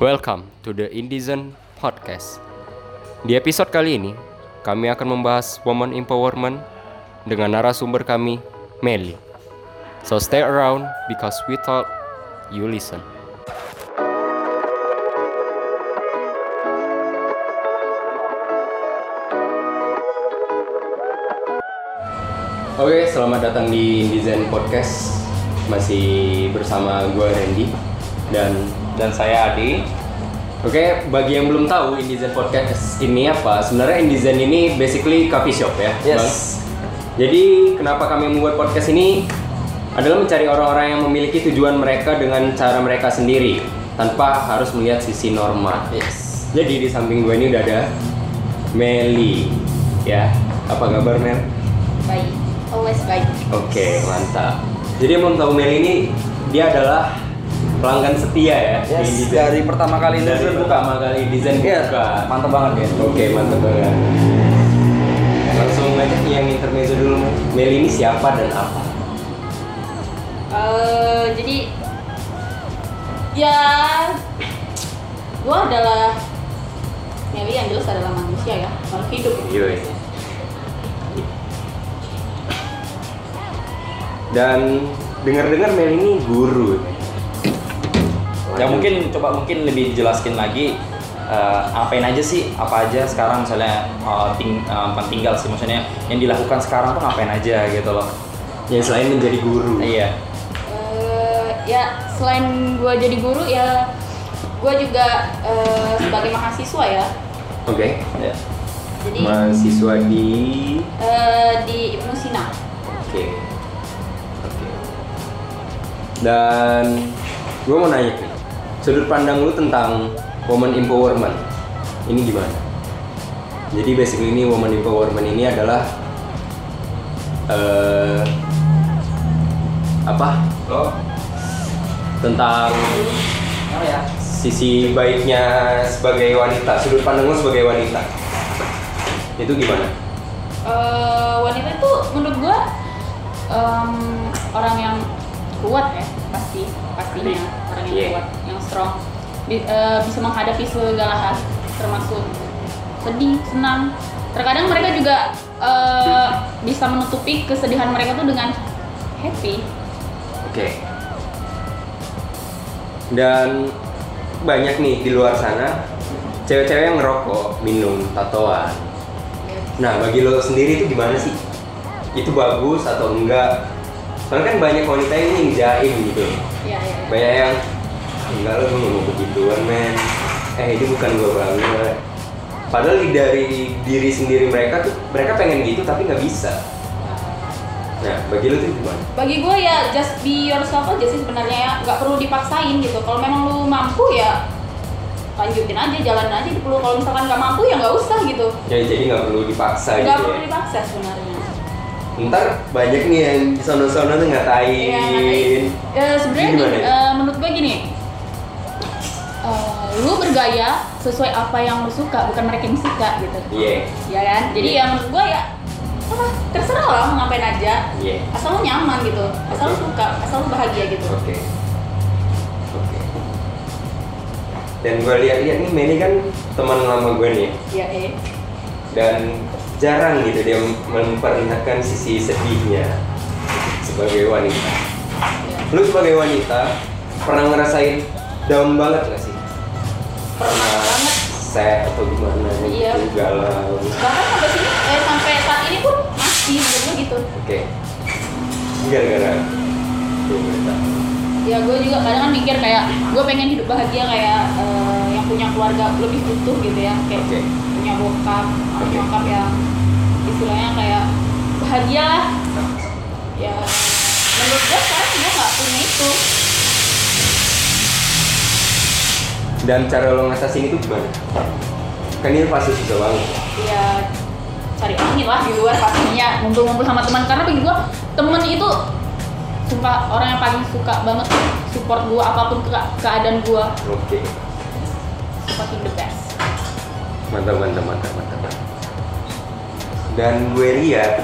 Welcome to the Indizen Podcast. Di episode kali ini, kami akan membahas woman empowerment dengan narasumber kami, Meli. So stay around because we thought you listen. Oke, selamat datang di Indizen Podcast. Masih bersama gue Randy dan dan saya Adi. Oke, bagi yang belum tahu Indizen Podcast ini apa, sebenarnya Indizen ini basically coffee shop ya, Yes. Bang? Jadi kenapa kami membuat podcast ini adalah mencari orang-orang yang memiliki tujuan mereka dengan cara mereka sendiri, tanpa harus melihat sisi normal. Yes. Jadi di samping gue ini udah ada Meli, ya. Apa kabar Mel? baik always baik Oke, mantap. Jadi yang belum tahu Meli ini dia adalah pelanggan setia ya di Yes. Indizen. Dari pertama kali dari pertama kali desain Iya. buka. Mantap banget ya. Oke, mantap banget. Langsung aja nih yang intermezzo dulu. Meli ini siapa dan apa? Eh, jadi ya gua adalah Meli yang jelas adalah manusia ya makhluk hidup Yoi. Dan dengar-dengar Meli ini guru. Ya mungkin coba mungkin lebih dijelaskan lagi eh, apain aja sih apa aja sekarang misalnya eh, ting bukan tinggal sih maksudnya yang dilakukan sekarang tuh ngapain aja gitu loh. yang selain menjadi guru. Iya. Eh, ya selain gua jadi guru ya gua juga eh, sebagai mahasiswa ya Oke. Iya. jadi Mahasiswa di eh, di Ibnu Sina Oke. Oke. Dan gue mau nanya nih, sudut pandang lu tentang woman empowerment ini gimana? Jadi basically ini woman empowerment ini adalah eh apa? Lo Tentang apa ya? sisi baiknya sebagai wanita, sudut pandang lu sebagai wanita. Itu gimana? Eh, wanita itu menurut gua em, orang yang kuat ya pasti pastinya orang yang Iya. kuat yang strong Bi- eh, bisa menghadapi segala hal termasuk sedih senang terkadang mereka juga eh, bisa menutupi kesedihan mereka tuh dengan happy Oke. Dan banyak nih di luar sana cewek-cewek yang ngerokok, minum, tatoan. Nah, bagi lo sendiri itu gimana sih? Itu bagus atau enggak? Soalnya kan banyak wanita yang ini jaim gitu. ya ya, ya. Banyak yang enggak lo gue mau begituan men. Eh ini bukan gue banget. Padahal di- dari diri sendiri mereka tuh mereka pengen gitu tapi nggak bisa. Nah, bagi lo tuh gimana? bagi gue ya just be yourself aja sih sebenarnya ya nggak perlu dipaksain gitu kalau memang lu mampu ya lanjutin aja jalan aja hidup lu kalau misalkan nggak mampu ya nggak usah gitu Ya jadi nggak perlu dipaksa nggak gitu perlu ya. dipaksa sebenarnya Ntar banyak nih yang di sono-sono tuh ngatain. Iya, ngatain. Eh, sebenarnya ya? eh, menurut gue gini eh, lu bergaya sesuai apa yang lu suka bukan mereka yang suka gitu Iya, ya kan jadi Iya. yang menurut gue ya ah, terserah lah mau ngapain aja iya. asal lu nyaman gitu asal lu suka asal lu bahagia gitu Oke. Oke. Dan gue lihat-lihat nih Meli kan teman lama gue nih. ya eh Dan jarang gitu dia memperlihatkan sisi sedihnya sebagai wanita. Lu sebagai wanita pernah ngerasain down banget gak sih? Pernah banget. sad atau gimana Iya. gitu, galau. bahkan sampai sini eh sampai saat ini pun masih gue gitu Oke. Gara-gara tuh berita. ya gue juga kadang kan mikir kayak gue pengen hidup bahagia kayak eh, yang punya keluarga lebih utuh gitu ya kayak Oke. punya bokap Oke. nyokap yang istilahnya kayak bahagia lah ya menurut gue sekarang gue nggak punya itu Dan cara lo ngatasin itu gimana? Kan ini pasti susah banget. ya cari angin lah di luar pastinya ngumpul-ngumpul sama teman karena bagi gue temen itu sumpah orang yang paling suka banget support gue apa pun ke keadaan gue Oke. fucking the best Mantap, mantap, mantap, mantap. Dan gue lihat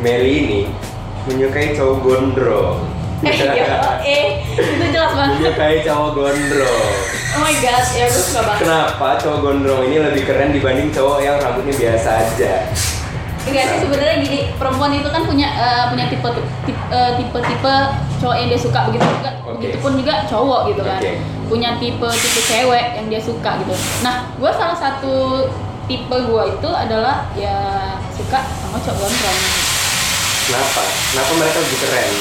Meli ini menyukai cowok gondrong. eh iya, eh itu jelas banget kayak cowok gondrong. oh my god ya gue suka banget Kenapa cowok gondrong ini lebih keren dibanding cowok yang rambutnya biasa aja? Enggak sih sebenarnya gini perempuan itu kan punya eh, punya tipe tipe eh, tipe tipe cowok yang dia suka begitu juga Oke. begitupun juga cowok gitu kan Oke. punya tipe tipe cewek yang dia suka gitu nah gue salah satu tipe gue itu adalah ya suka sama cowok gondrong Kenapa? Kenapa mereka lebih keren?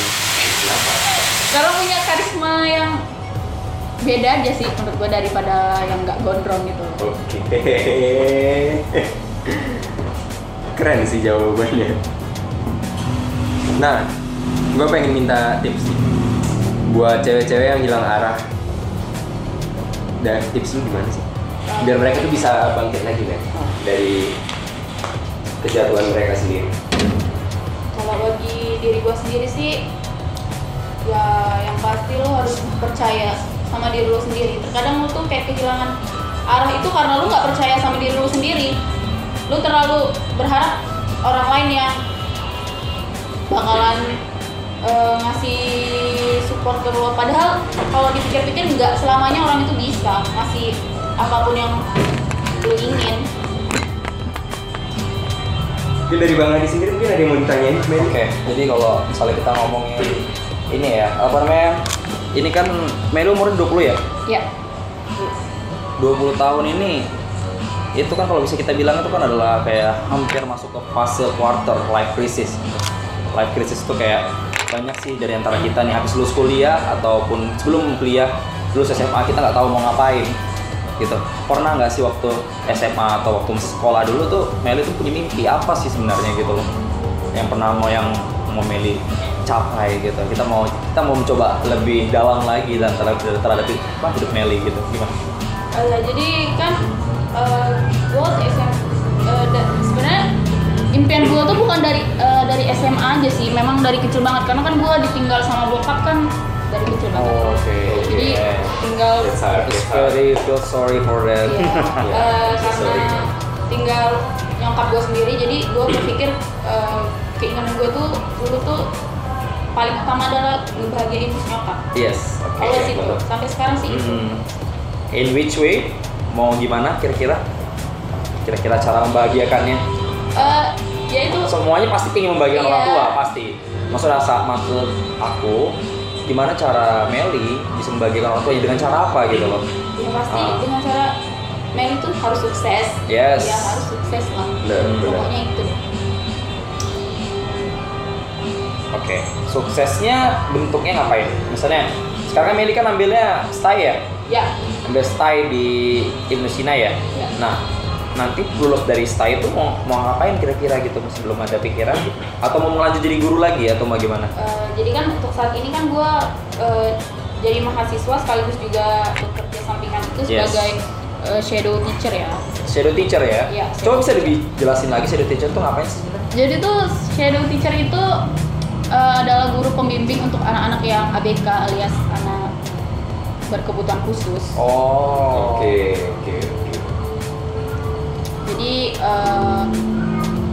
Kenapa? karena punya karisma yang beda aja sih menurut gue daripada yang nggak gondrong gitu Oke. Keren sih jawabannya. Nah, gue pengen minta tips nih buat cewek-cewek yang hilang arah. Dan tips lu gimana sih? Biar mereka tuh bisa bangkit lagi kan dari kejatuhan mereka sendiri. kalau bagi diri gue sendiri sih ya yang pasti lo harus percaya sama diri lo sendiri. Terkadang lo tuh kayak kehilangan arah itu karena lo nggak percaya sama diri lo sendiri. Lo terlalu berharap orang lain yang bakalan eh, ngasih support ke lo. Padahal kalau dipikir-pikir nggak selamanya orang itu bisa ngasih apa pun yang lo ingin Mungkin dari Bang Adi sendiri mungkin ada yang mau ditanyain? Oke, jadi kalau misalnya kita ngomongin ini ya, apa namanya? Ini kan Melu umurnya 20 ya? ya 20 tahun ini itu kan kalau bisa kita bilang itu kan adalah kayak hampir masuk ke fase quarter life crisis. Life crisis itu kayak banyak sih dari antara kita nih habis lulus kuliah ataupun sebelum kuliah lulus SMA kita nggak tahu mau ngapain gitu. Pernah nggak sih waktu SMA atau waktu sekolah dulu tuh Meli tuh punya mimpi apa sih sebenarnya gitu loh? Yang pernah mau yang mau Meli capai gitu. Kita mau kita mau mencoba lebih dalam lagi dan terhadap terhadap apa, hidup Meli gitu. Gimana? Eh, jadi kan gue waktu SM eh, da- sebenarnya impian gue tuh bukan dari eh, dari SMA aja sih memang dari kecil banget karena kan gue ditinggal sama bokap kan dari kecil banget Oh, oke. jadi Yeah. tinggal It's hard, It's hard. very feel sorry for that. Iya, Iya, eh, sorry. karena tinggal nyokap gue sendiri jadi gue berpikir eh, keinginan gue tuh dulu tuh paling utama adalah ngebahagiain nyokap yes. Oke. kalau situ betul. sampai sekarang sih itu Hmm. In which way? Mau gimana kira-kira? Kira-kira cara membahagiakannya? Eh, ya itu Semuanya pasti ingin membahagiakan Iya. orang tua, pasti. Maksudnya saat maksud aku, gimana cara Meli bisa membahagiakan orang tua dengan cara apa gitu loh? ya pasti Ah. dengan cara Meli tuh harus sukses Yes. ya harus sukses lah benar. pokoknya itu deh. Oke, suksesnya bentuknya ngapain? Misalnya, sekarang Meli kan ambilnya stay ya? ya ambil stay di Indonesia ya. Ya. Nah, nanti lulus dari stay itu mau mau ngapain kira-kira gitu masih belum ada pikiran atau mau melanjut jadi guru lagi atau mau gimana? eh, jadi kan untuk saat ini kan gue jadi mahasiswa sekaligus juga bekerja sampingan itu Yes. sebagai eh, shadow teacher ya Shadow teacher ya? Coba shadow bisa teacher. lebih jelasin lagi shadow teacher itu ngapain sih sebenarnya? jadi tuh shadow teacher itu eh, adalah guru pembimbing untuk anak-anak yang ABK alias anak berkebutuhan khusus Oh, Oke, oke, oke. Jadi eh,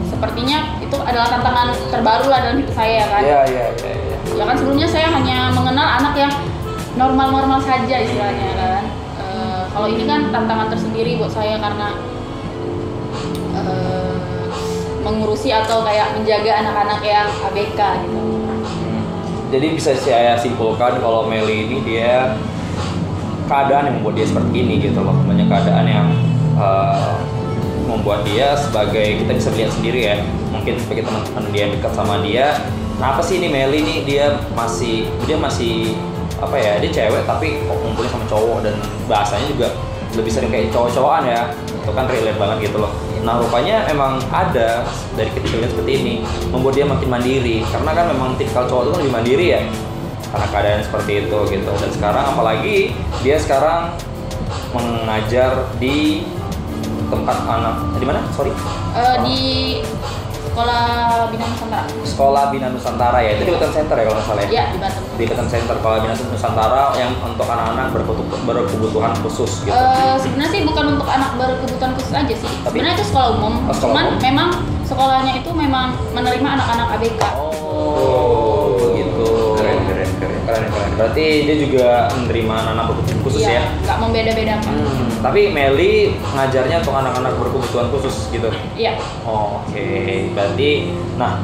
sepertinya itu adalah tantangan terbaru lah dalam hidup saya kan Iya, iya, iya, iya. ya kan sebelumnya saya hanya mengenal anak yang normal-normal saja istilahnya kan Eh, kalau ini kan tantangan tersendiri buat saya karena eh, mengurusi atau kayak menjaga anak-anak yang ABK gitu Jadi bisa saya simpulkan kalau Meli ini dia keadaan yang membuat dia seperti ini gitu loh. Banyak keadaan yang eh, membuat dia sebagai kita bisa lihat sendiri ya. Mungkin sebagai teman-teman dia dekat sama dia. Nah, apa sih ini Meli ini dia masih dia masih apa ya? Dia cewek tapi kok ngumpulnya sama cowok dan bahasanya juga lebih sering kayak cowok-cowokan ya. Itu kan relate banget gitu loh. Nah rupanya emang ada dari kecilnya seperti ini membuat dia makin mandiri karena kan memang tipikal cowok itu kan lebih mandiri ya karena keadaan seperti itu gitu dan sekarang apalagi dia sekarang mengajar di tempat anak di mana? Sorry. Eh, di sekolah bina nusantara. Sekolah Bina Nusantara ya? Itu di Wetan Center ya kalau nggak salah ya? Ya di Batam di Wetan Center sekolah Bina Nusantara yang untuk anak-anak berkebutu- berkebutuhan khusus gitu. Eh, sebenarnya sih bukan untuk anak berkebutuhan khusus aja sih. Tapi- sebenarnya itu sekolah umum. Oh, sekolah cuman umum. memang sekolahnya itu memang menerima anak-anak ABK oh Keren, keren, berarti dia juga menerima anak berkebutuhan khusus Iya, ya nggak membeda-bedakan Hmm, tapi Meli ngajarnya untuk anak-anak berkebutuhan khusus gitu iya Oh, Oke, berarti nah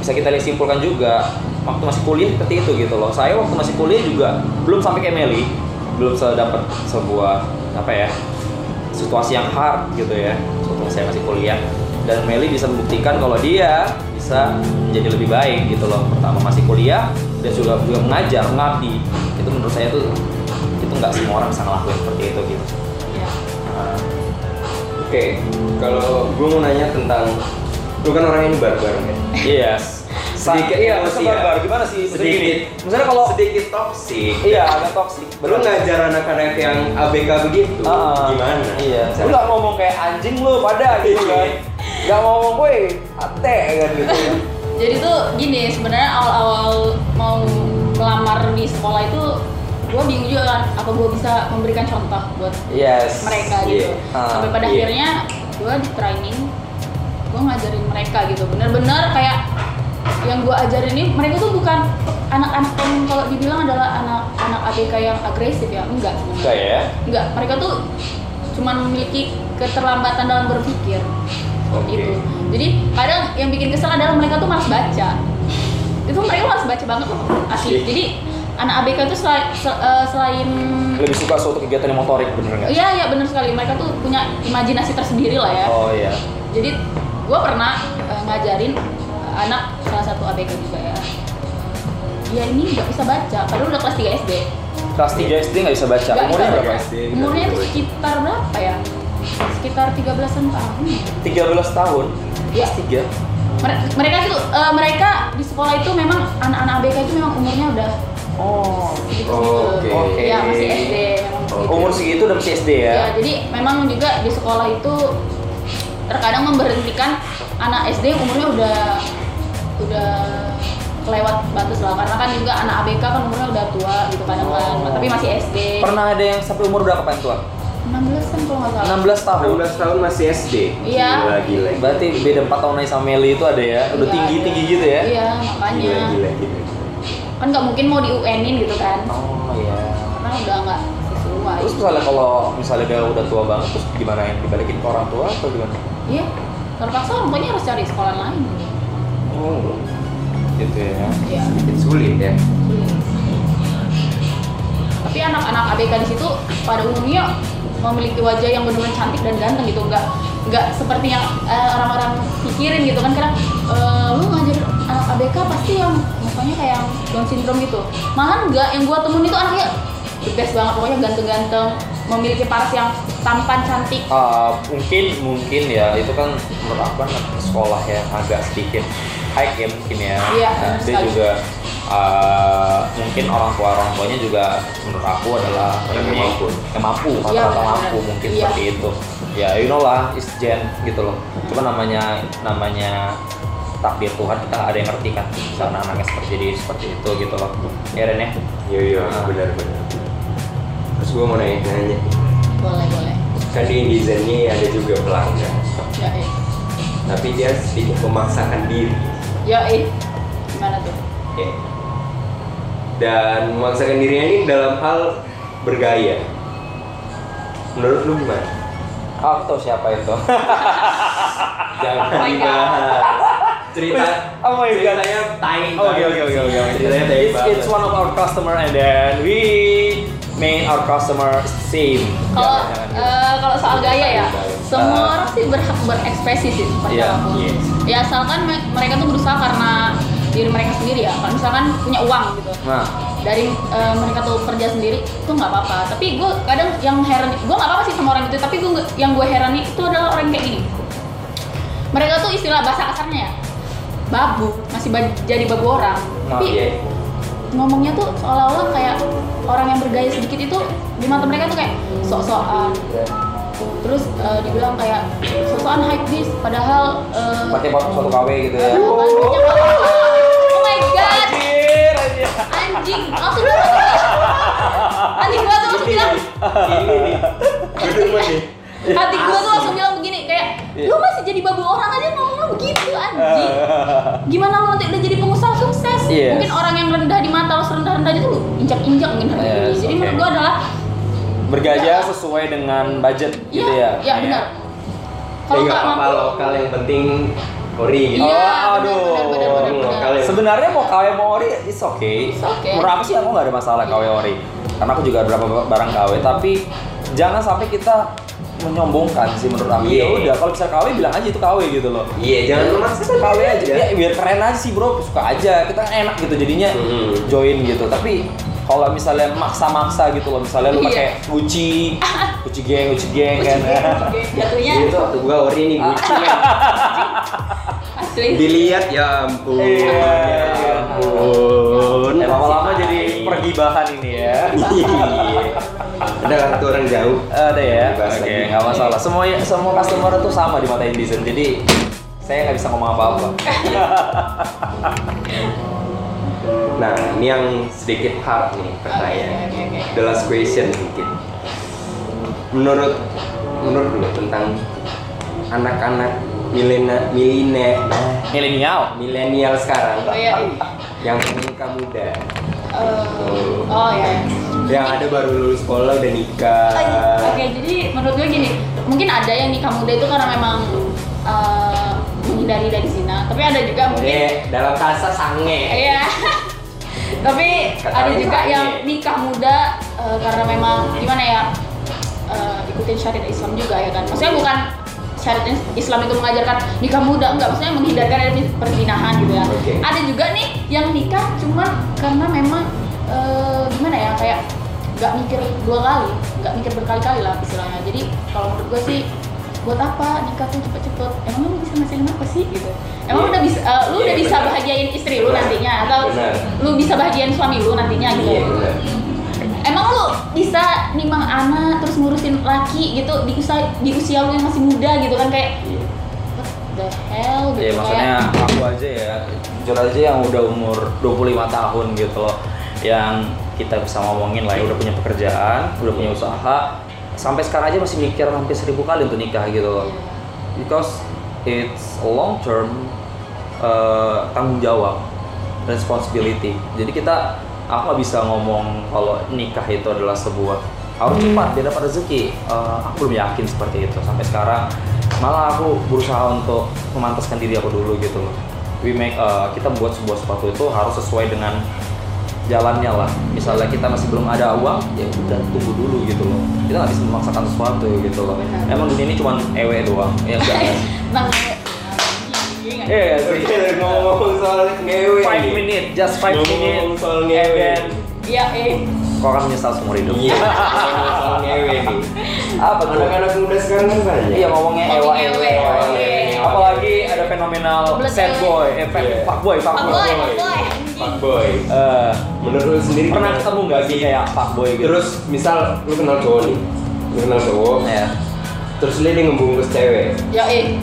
bisa kita lihat simpulkan juga waktu masih kuliah seperti itu gitu loh. Saya waktu masih kuliah juga belum sampai kayak Meli, belum dapat sebuah apa ya situasi yang hard gitu ya. Waktu saya masih kuliah dan Meli bisa membuktikan kalau dia bisa menjadi lebih baik gitu loh. Pertama masih kuliah dan juga juga mengajar, mengabdi. Itu menurut saya tuh itu nggak semua orang bisa ngelakuin seperti itu gitu. iya Nah, Oke, kalau gue mau nanya tentang lu kan orang ini barbar kan? Yes. Sedikit iya, maksudnya ya. barbar. Gimana sih? Gini, Sedikit. Misalnya kalau sedikit toksik. iya agak toksik. Lu ngajar anak-anak yang ABK begitu, Ah, gimana? Iya. Lu gak ngomong kayak anjing lu pada gitu kan. Gak ngomong gue ate kan gitu kan. Jadi tuh gini sebenarnya awal-awal mau melamar di sekolah itu gue bingung juga kan apa gue bisa memberikan contoh buat Yes. mereka gitu Iya. Ah, sampai pada iya. akhirnya gue di training gue ngajarin mereka gitu bener-bener kayak yang gue ajarin ini mereka tuh bukan anak-anak yang kalau dibilang adalah anak-anak ABK yang agresif ya enggak Enggak ya? enggak mereka tuh cuman memiliki keterlambatan dalam berpikir Oke. gitu jadi kadang yang bikin kesel adalah mereka tuh malas baca itu mereka malas baca banget loh asli Iya. jadi anak ABK tuh selain, selain Lebih suka suatu kegiatan yang motorik bener nggak? Iya iya benar sekali mereka tuh punya imajinasi tersendiri lah ya. Oh iya. Jadi gue pernah eh, ngajarin eh, anak salah satu ABK juga ya. Dia ini nggak bisa baca, padahal udah kelas 3 SD. Kelas 3 SD nggak bisa baca. Nggak Umurnya bisa berapa? SD? Umurnya itu sekitar berapa ya? Sekitar 13-an tahun. 13 tahun. Iya. Kelas 3. Mere- Mereka itu eh, mereka di sekolah itu memang anak-anak ABK itu memang umurnya udah Oh. Oh, oke. Ya masih SD. memang. Umur segitu udah masih SD ya? Ya, jadi memang juga di sekolah itu terkadang memberhentikan anak SD yang umurnya udah udah kelewat batas lah karena kan juga anak ABK kan umurnya udah tua gitu kadang kan Oh. tapi masih SD Pernah ada yang sampai umur berapa tua? 16 kan kalau nggak salah 16 tahun. 16 tahun masih SD. Iya. Gila gila. Berarti beda 4 tahun aja sama Meli itu ada ya? Udah Iya, tinggi-tinggi iya. gitu ya? iya makanya Gila gila gila. kan nggak mungkin mau di UN-in gitu kan Oh iya. karena udah nggak sesuai Terus misalnya kalau misalnya dia udah tua banget terus gimana yang dibalikin ke orang tua atau gimana? iya terpaksa orang tuanya harus cari sekolah lain Oh. Gitu ya. Iya. Sedikit sulit ya. tapi anak-anak ABK di situ pada umumnya memiliki wajah yang benar-benar cantik dan ganteng gitu. Nggak nggak seperti yang eh, orang-orang pikirin gitu kan. Karena eh, lu ngajar anak ABK pasti yang mukanya kayak yang Down syndrome gitu malahan enggak yang gua temuin itu anaknya the best banget. Pokoknya ganteng-ganteng memiliki paras yang tampan cantik. Ah, mungkin mungkin ya. Itu kan menurut aku kan sekolah yang agak sedikit high ya mungkin ya. Iya, Nah, benar dia sekali. juga ah, mungkin orang tua orang tuanya juga menurut aku adalah Yang mampu. yang mampu Iya, rata-rata benar. mampu mungkin Iya. seperti itu. Ya you know lah is gen gitu loh. Cuma namanya namanya takdir Tuhan kita nggak ada yang ngerti kan karena anaknya seperti jadi seperti itu gitu loh. Ya Ren ya. Iya iya Ah. benar benar. Terus gue mau nanya nanya. boleh boleh Kan di Indizen ini ada juga pelanggan. ya eh Tapi dia sedikit memaksakan diri. Ya eh gimana tuh Ya. Dan memaksakan dirinya ini dalam hal bergaya. Menurut lu gimana? Aku tahu siapa itu. Jangan Oh dibahas. Cerita Oh my God. ceritanya tai Oke oke oke oke. Ceritanya tai It's, one of our customer and then we made our customer same. Kalau eh, kalau soal gaya ya, semua Ah. orang sih berhak berekspresi sih seperti Iya, apa pun. yes. Ya asalkan me- mereka tuh berusaha karena diri mereka sendiri ya. Kalau misalkan punya uang gitu, Nah, dari eh, mereka tuh kerja sendiri itu nggak apa-apa. Tapi gue kadang yang heran, gue nggak apa-apa sih sama orang itu. Tapi gue yang gue herani itu adalah orang kayak gini. Mereka tuh istilah bahasa kasarnya ya, babu masih ba- jadi babu orang. nah Tapi iya. ngomongnya tuh seolah-olah kayak orang yang bergaya sedikit itu di mata mereka tuh kayak sok-sokan terus eh, dibilang kayak sok-sokan hype this padahal eh, Pakai buat suatu KW gitu ya. aduh, banyak banget. oh my god Anjir, anjir. anjing langsung bilang anjing gua tuh langsung bilang Ini nih. Duduk gua nih. hati gua tuh langsung bilang begini kayak lu masih jadi babu orang aja ngomong lu begitu anjing gimana lu nanti udah jadi pengusaha sukses Yes. mungkin orang yang rendah di mata lo serendah rendahnya tuh lu injak-injak mungkin harga Yes, jadi oke. menurut gua adalah Bergaya sesuai dengan budget gitu iya ya. iya benar Ya kalau nggak apa-apa lokal yang penting ori gitu. Iya, Oh, aduh. ya. Sebenarnya mau KW mau ori it's okay. It's okay. Menurut aku sih aku nggak ada masalah KW ori. Karena aku juga ada beberapa barang KW, tapi jangan sampai kita menyombongkan sih menurut aku. Iya. Ya udah, kalau bisa KW bilang aja itu KW gitu loh. Iya, jangan memaksakan KW aja, ya, biar keren aja sih bro, suka aja, kita enak gitu jadinya Hmm. join gitu. Tapi kalau misalnya maksa-maksa gitu loh, misalnya lu Iya. pakai Gucci, Gucci geng, Gucci geng kan. Jatuhnya Itu waktu gua ori nih Gucci asli Dilihat ya ampun. Iya. Ya ampun. Ya lama-lama jadi pergibahan ini ya. Iya. Ada satu orang jauh. Ada ya. Oke, nggak masalah. Semua semua customer itu sama di mata Indizin. Jadi saya nggak bisa ngomong apa-apa. Nah, ini yang sedikit hard nih pertanyaan. Oke, oke. The last question mungkin. Menurut menurut lu tentang anak-anak milena Milenial. milenial sekarang oh iya yang menikah muda, Eh, oh ya yang ada baru lulus sekolah udah nikah. Oke, jadi menurut gue gini, mungkin ada yang nikah muda itu karena memang eh, menghindari dari zina, tapi ada juga mungkin dalam bahasa sange. Iya. Tapi Kata ada juga sange. yang nikah muda eh, karena memang gimana ya eh, ikutin syariat Islam juga ya kan. Maksudnya bukan syariat Islam itu mengajarkan nikah muda enggak, maksudnya menghindarkan dari perzinahan gitu ya. Oke. Ada juga nih yang nikah cuman karena memang eh, gimana ya kayak nggak mikir dua kali, nggak mikir berkali-kali lah istilahnya. Jadi kalau menurut gue sih buat apa nikah tuh cepet-cepet? Emang lu bisa ngasilin apa sih gitu? Emang Iya. udah bisa, eh, lu Iya, udah bisa benar. bahagiain istri lu nantinya atau Benar. lu bisa bahagiain suami lu nantinya gitu. Iya, benar. Emang lu bisa nimang anak terus ngurusin laki gitu di usia di usia lu yang masih muda gitu kan kayak Iya. what the hell gitu Ya maksudnya aku aja ya, jujur aja yang udah umur 25 tahun gitu loh Yang kita bisa ngomongin lah ya udah punya pekerjaan, udah punya usaha Sampai sekarang aja masih mikir hampir seribu kali untuk nikah gitu. Loh Because it's a long term uh, tanggung jawab, responsibility. Jadi kita, aku nggak bisa ngomong kalau nikah itu adalah sebuah harus cepat dia dapat rezeki. Eh, aku belum yakin seperti itu. Sampai sekarang malah aku berusaha untuk memantaskan diri aku dulu gitu loh. We make eh, kita buat sebuah sepatu itu harus sesuai dengan jalannya lah misalnya kita masih belum ada uang ya udah tunggu dulu gitu loh kita nggak bisa memaksakan sesuatu gitu loh Benar. emang dunia ini cuma ewe doang ya enggak kan? Bang, Iya sih. Oke, ngomong soal ngewe. Five minute, just five Ngomong minute. soal ngewe. then, Iya, eh. kau akan menyesal seumur hidup. Iya, ngomong soal ngewe nih. Apa tuh? Anak-anak muda sekarang kan banyak. Iya ngomongnya ewa Ngomong ewe. ewe, oke. Apalagi ada fenomenal sad boy, eh Iya. fuck boy, fuck Fuck boy. Boy, fuck boy. Fuck boy. Eh, Menurut lu sendiri pernah ketemu nggak sih kayak fuck boy gitu? Terus misal lu kenal cowok nih, lu kenal cowok, ya. terus dia ngebungkus cewek, Ya, eh.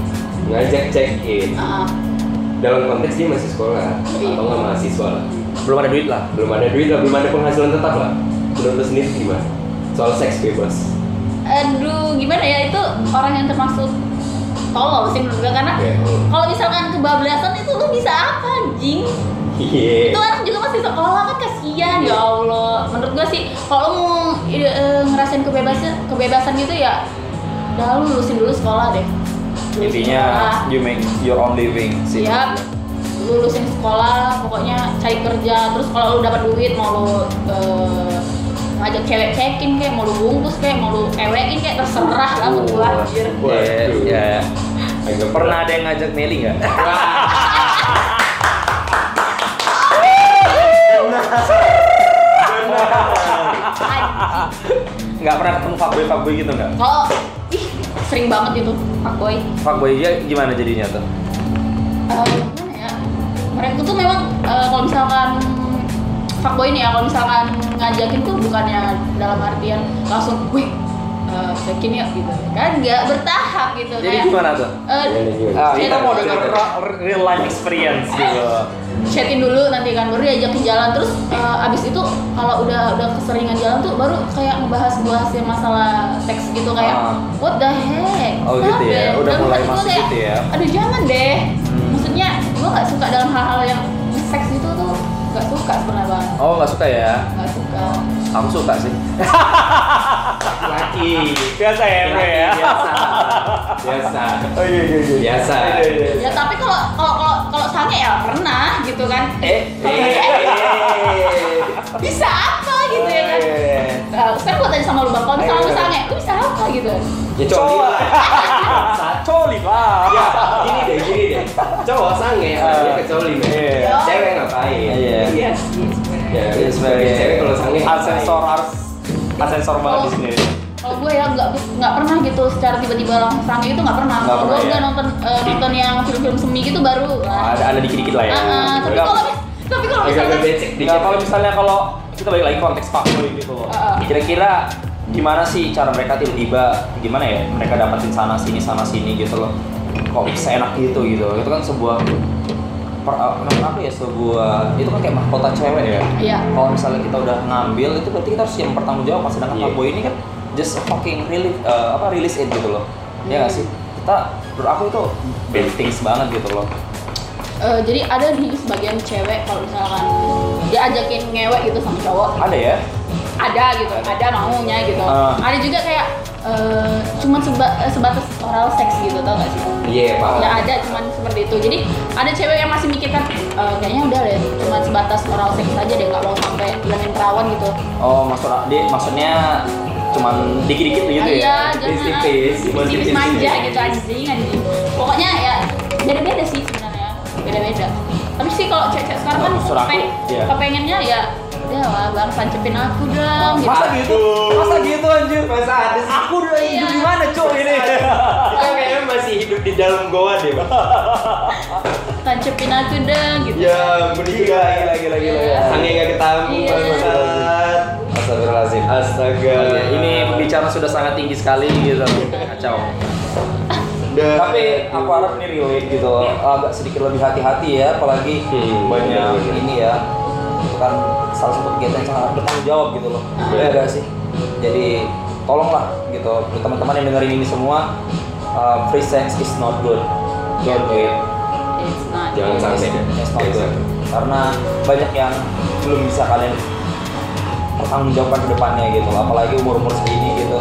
ngajak check in. Ah, Dalam konteks dia masih sekolah Iya. atau nggak mahasiswa lah. Belum ada duit lah. Belum ada duit lah, belum ada penghasilan tetap lah. Menurut lu sendiri gimana? Soal seks bebas. aduh, gimana ya itu orang yang termasuk tolol sih menurut gue karena Oke. kalau misalkan kebablasan itu lu bisa apa anjing? Iya. itu anak juga masih sekolah kan kasihan ya Allah menurut gua sih kalau mau eh, ngerasain kebebasan kebebasan gitu ya udah lu lulusin dulu sekolah deh Lulusin Intinya sekolah. you make your own living sih. siap lulusin sekolah pokoknya cari kerja terus kalau lu dapat duit mau lu eh, ngajak cewek cekin kayak mau lu bungkus kayak mau lu ewein kayak terserah lah buat gua Ya, ya. Agak Pernah ada yang ngajak Meli nggak? Nggak pernah ketemu fuckboy fuckboy gitu nggak? kalau ih sering banget itu pak boy Fuckboy nya gimana jadinya tuh? Eh, gimana ya mereka tuh memang eh, kalau misalkan fuckboy ini ya kalau misalkan ngajakin tuh bukannya dalam artian langsung wih eh, cekin ya gitu kan nggak bertahap gitu Jadi kayak gimana tuh? eh, Gimana, gimana? Ah, kita mau dengar real life experience gitu. Chatin dulu nanti kan baru diajakin jalan terus eh, abis itu kalau udah udah keseringan jalan tuh baru kayak ngebahas bahas yang masalah teks gitu kayak Ah. what the heck Oh, gitu ya? Kenapa Udah Dalam mulai masuk kayak, gitu ya? aduh jangan deh Hmm. maksudnya gua nggak suka dalam hal-hal yang seks itu tuh suka sebenarnya bang Oh nggak suka ya? nggak suka Aku suka sih. laki. Biasa ya bro ya. biasa. Biasa. Oh iya iya iya. biasa. Ya tapi kalau kalau kalau kalau sange ya pernah gitu kan. Eh, eh, eh. bisa apa gitu ya kan? Nah, sekarang gua tanya sama lu bang kalau misalnya lu sange lu bisa apa gitu? Ya coli lah Coli lah. ya gini deh gini deh. Cowok sange dia ke coli men Iya. cewek ngapain? Iya. iya sebenarnya. ya Iya sebagai cewek kalau sange asensor harus asensor banget di sini. kalau gue ya nggak nggak pernah gitu secara tiba-tiba langsung sange itu nggak pernah kalau gue udah ya? nonton eh, nonton yang film-film semi gitu baru lah Ada ada dikit-dikit lah ya. Ah, ah, tapi kalau tapi kalau misalnya dikit kalau misalnya kalau kita balik lagi konteks fuckboy gitu loh. Ah. Kira-kira gimana sih cara mereka tiba-tiba gimana ya mereka dapatin sana sini sana sini gitu loh. Kok bisa enak gitu gitu. Itu kan sebuah per, uh, apa ya sebuah itu kan kayak mahkota cewek ya. Iya. Kalau misalnya kita udah ngambil itu berarti kita harus yang bertanggung jawab. Sedangkan Iya. fuckboy ini kan just fucking release uh, apa release it gitu loh. Ya nggak sih? Kita menurut aku itu bad things banget gitu loh. Eh, jadi ada di sebagian cewek kalau misalkan diajakin ngewek gitu sama cowok Ada ya? ada gitu ada maunya gitu Ah. ada juga kayak eh, cuman seba- eh, sebatas oral seks gitu tau gak sih? Iya paham. ya ada cuman seperti itu. Jadi ada cewek yang masih mikirkan eh, kayaknya udah deh cuman sebatas oral seks aja deh nggak mau sampai janin perawan gitu. Oh, maksud dia maksudnya cuman dikit-dikit gitu iya ya? jangan tipis-tipis, cuma tipis manja gitu anjing anjing. Pokoknya ya beda-beda sih sebenarnya beda-beda. Tapi sih kalau cewek-cewek sekarang kan iya. kepengennya ya udah lah bang sancepin aku dong gitu Masa gitu? Masa gitu anjir? masa ada sih Aku udah Iya. hidup di mana, Cok ini? Kita kayaknya masih hidup di dalam goa deh Bang. tancepin aku dong gitu ya ampun gila Gila, gila, gila, Iya. sange nggak ketemu Iya. Astagfirullahaladzim. astaga Oke, ini pembicaraan sudah sangat tinggi sekali gitu. Kacau. Udah. Tapi aku harap ini relate gitu, agak sedikit lebih hati-hati ya, apalagi Hmm, banyak ini ya. Itu kan salah satu kegiatan yang sangat bertanggung jawab gitu loh. Ya gak sih? Jadi tolonglah gitu, buat teman-teman yang dengerin ini semua, uh, free sex is not good. Don't do it. It's not Jangan good. sampai deh. It's not Jangan good. sampai. Karena banyak yang belum bisa kalian pertanggungjawabkan ke depannya gitu, apalagi umur-umur segini gitu.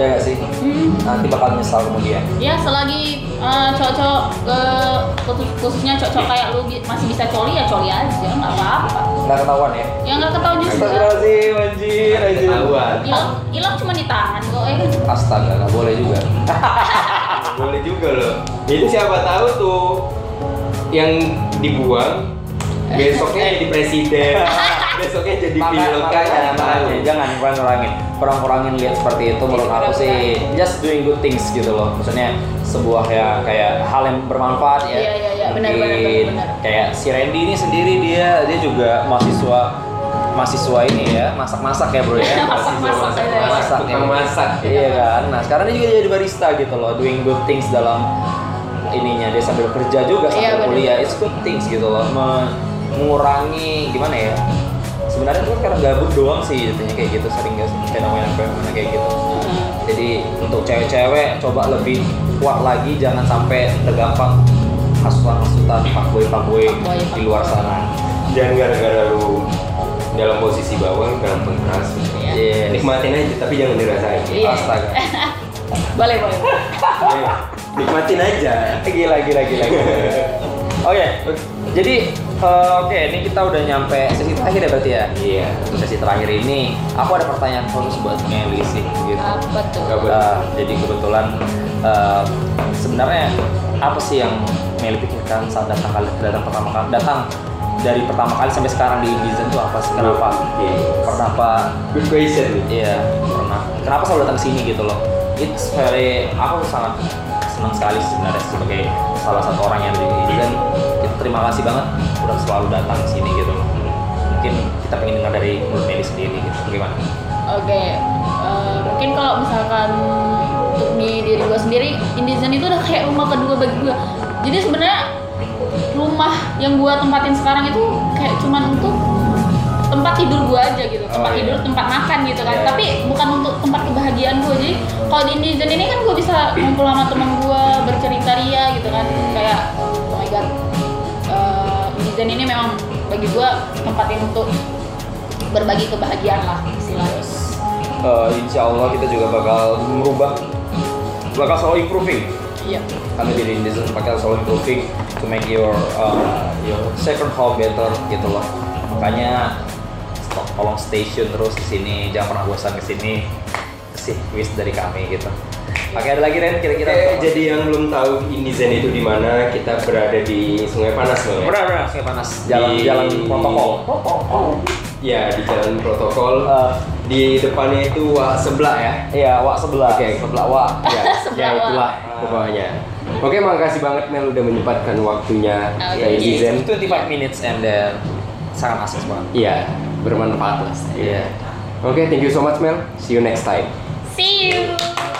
Ya gak sih? Hmm. Nanti bakal nyesal kemudian. Ya selagi eh, cowok-cowok eh, khusus- khususnya cowok-cowok kayak lu masih bisa coli ya coli aja nggak apa-apa. Nggak ketahuan ya? Ya nggak ketahuan juga. Astagfirullahaladzim, anjir, anjir. ketahuan Hilang hilang cuma di tangan kok kan? Astaga, nggak boleh juga. boleh juga loh itu siapa tahu tuh yang dibuang besoknya jadi presiden besoknya jadi pilot Maka- kan makanya, jangan kurang-kurangin kurang-kurangin lihat seperti itu menurut aku sih. just doing good things gitu loh. Maksudnya sebuah ya kayak hal yang bermanfaat ya. Iya, iya, iya, benar, benar, Mungkin benar, benar. kayak si Randy ini sendiri dia dia juga mahasiswa mahasiswa ini ya. Masak-masak ya bro ya. Masak-masak, masak, iya. masak, ya. masak. iya kan? Nah sekarang dia juga jadi barista gitu loh. Doing good things dalam ininya. Dia sambil kerja juga sambil Iya, kuliah. it's good things gitu loh. Me- mengurangi gimana ya sebenarnya itu kan karena gabut doang sih jadinya kayak gitu sering gak sih fenomena-fenomena kayak gitu Hmm. jadi untuk cewek-cewek coba lebih kuat lagi jangan sampai tergampang hasutan-hasutan fuckboy fuckboy Fuckboy, di luar sana jangan gara-gara lu dalam posisi bawah keras Iya. Yes. nikmatin aja tapi jangan dirasain Iya. astaga boleh boleh. Iya. nikmatin aja gila gila gila, gila. oke jadi eh, oke ini kita udah nyampe sesi terakhir ya berarti ya? Iya. Untuk sesi terakhir ini. Aku ada pertanyaan khusus buat Meli sih gitu. Apa tuh? Nah, jadi kebetulan eh, sebenarnya apa sih yang Meli pikirkan saat datang kali datang pertama kali datang dari pertama kali sampai sekarang di Indizen itu apa sih? Kenapa? Oke. kenapa good question. Iya pernah. Kenapa selalu datang sini gitu loh? It's very aku sangat senang sekali sebenarnya sebagai salah satu orang yang di Indizen kita terima kasih banget udah selalu datang sini gitu. Mungkin kita pengen dengar dari mulut Meli sendiri gitu. Bagaimana Oke, eh, mungkin kalau misalkan untuk di diri gue sendiri, Indizen itu udah kayak rumah kedua bagi gue. Jadi sebenarnya rumah yang gue tempatin sekarang itu kayak cuman untuk tempat tidur gue aja gitu, tempat Oh, iya. tidur, tempat makan gitu kan. Iya. Tapi bukan untuk tempat kebahagiaan gue. Jadi kalau di Indizen ini kan gue bisa ngumpul sama temen gue, bercerita ria gitu kan. Kayak oh my god, Indizen ini memang bagi gua tempat yang untuk berbagi kebahagiaan lah istilahnya Eh, insya Allah kita juga bakal merubah, bakal selalu improving. iya Kami di Rindizen bakal selalu improving to make your uh, your second home better gitu loh. Makanya tolong station terus di sini, jangan pernah bosan ke sini. Sih wish dari kami gitu. Oke ada lagi Ren kira-kira? Oke, jadi yang belum tahu Indizen itu di mana, kita berada di Sungai Panas loh ya. benar benar Sungai panas jalan Di- jalan protokol. Ya, di jalan protokol. Eh, di depannya itu wah sebelah ya. Iya, wak sebelah. Oke. sebelah wak. Ya, Sebelah ya itulah pokoknya. Oke, makasih banget Mel udah menyempatkan waktunya Oke. ke Indizen. 25 minutes and then sangat asik banget. Iya, bermanfaat lah. Iya. Oke, thank you so much Mel. See you next time. see you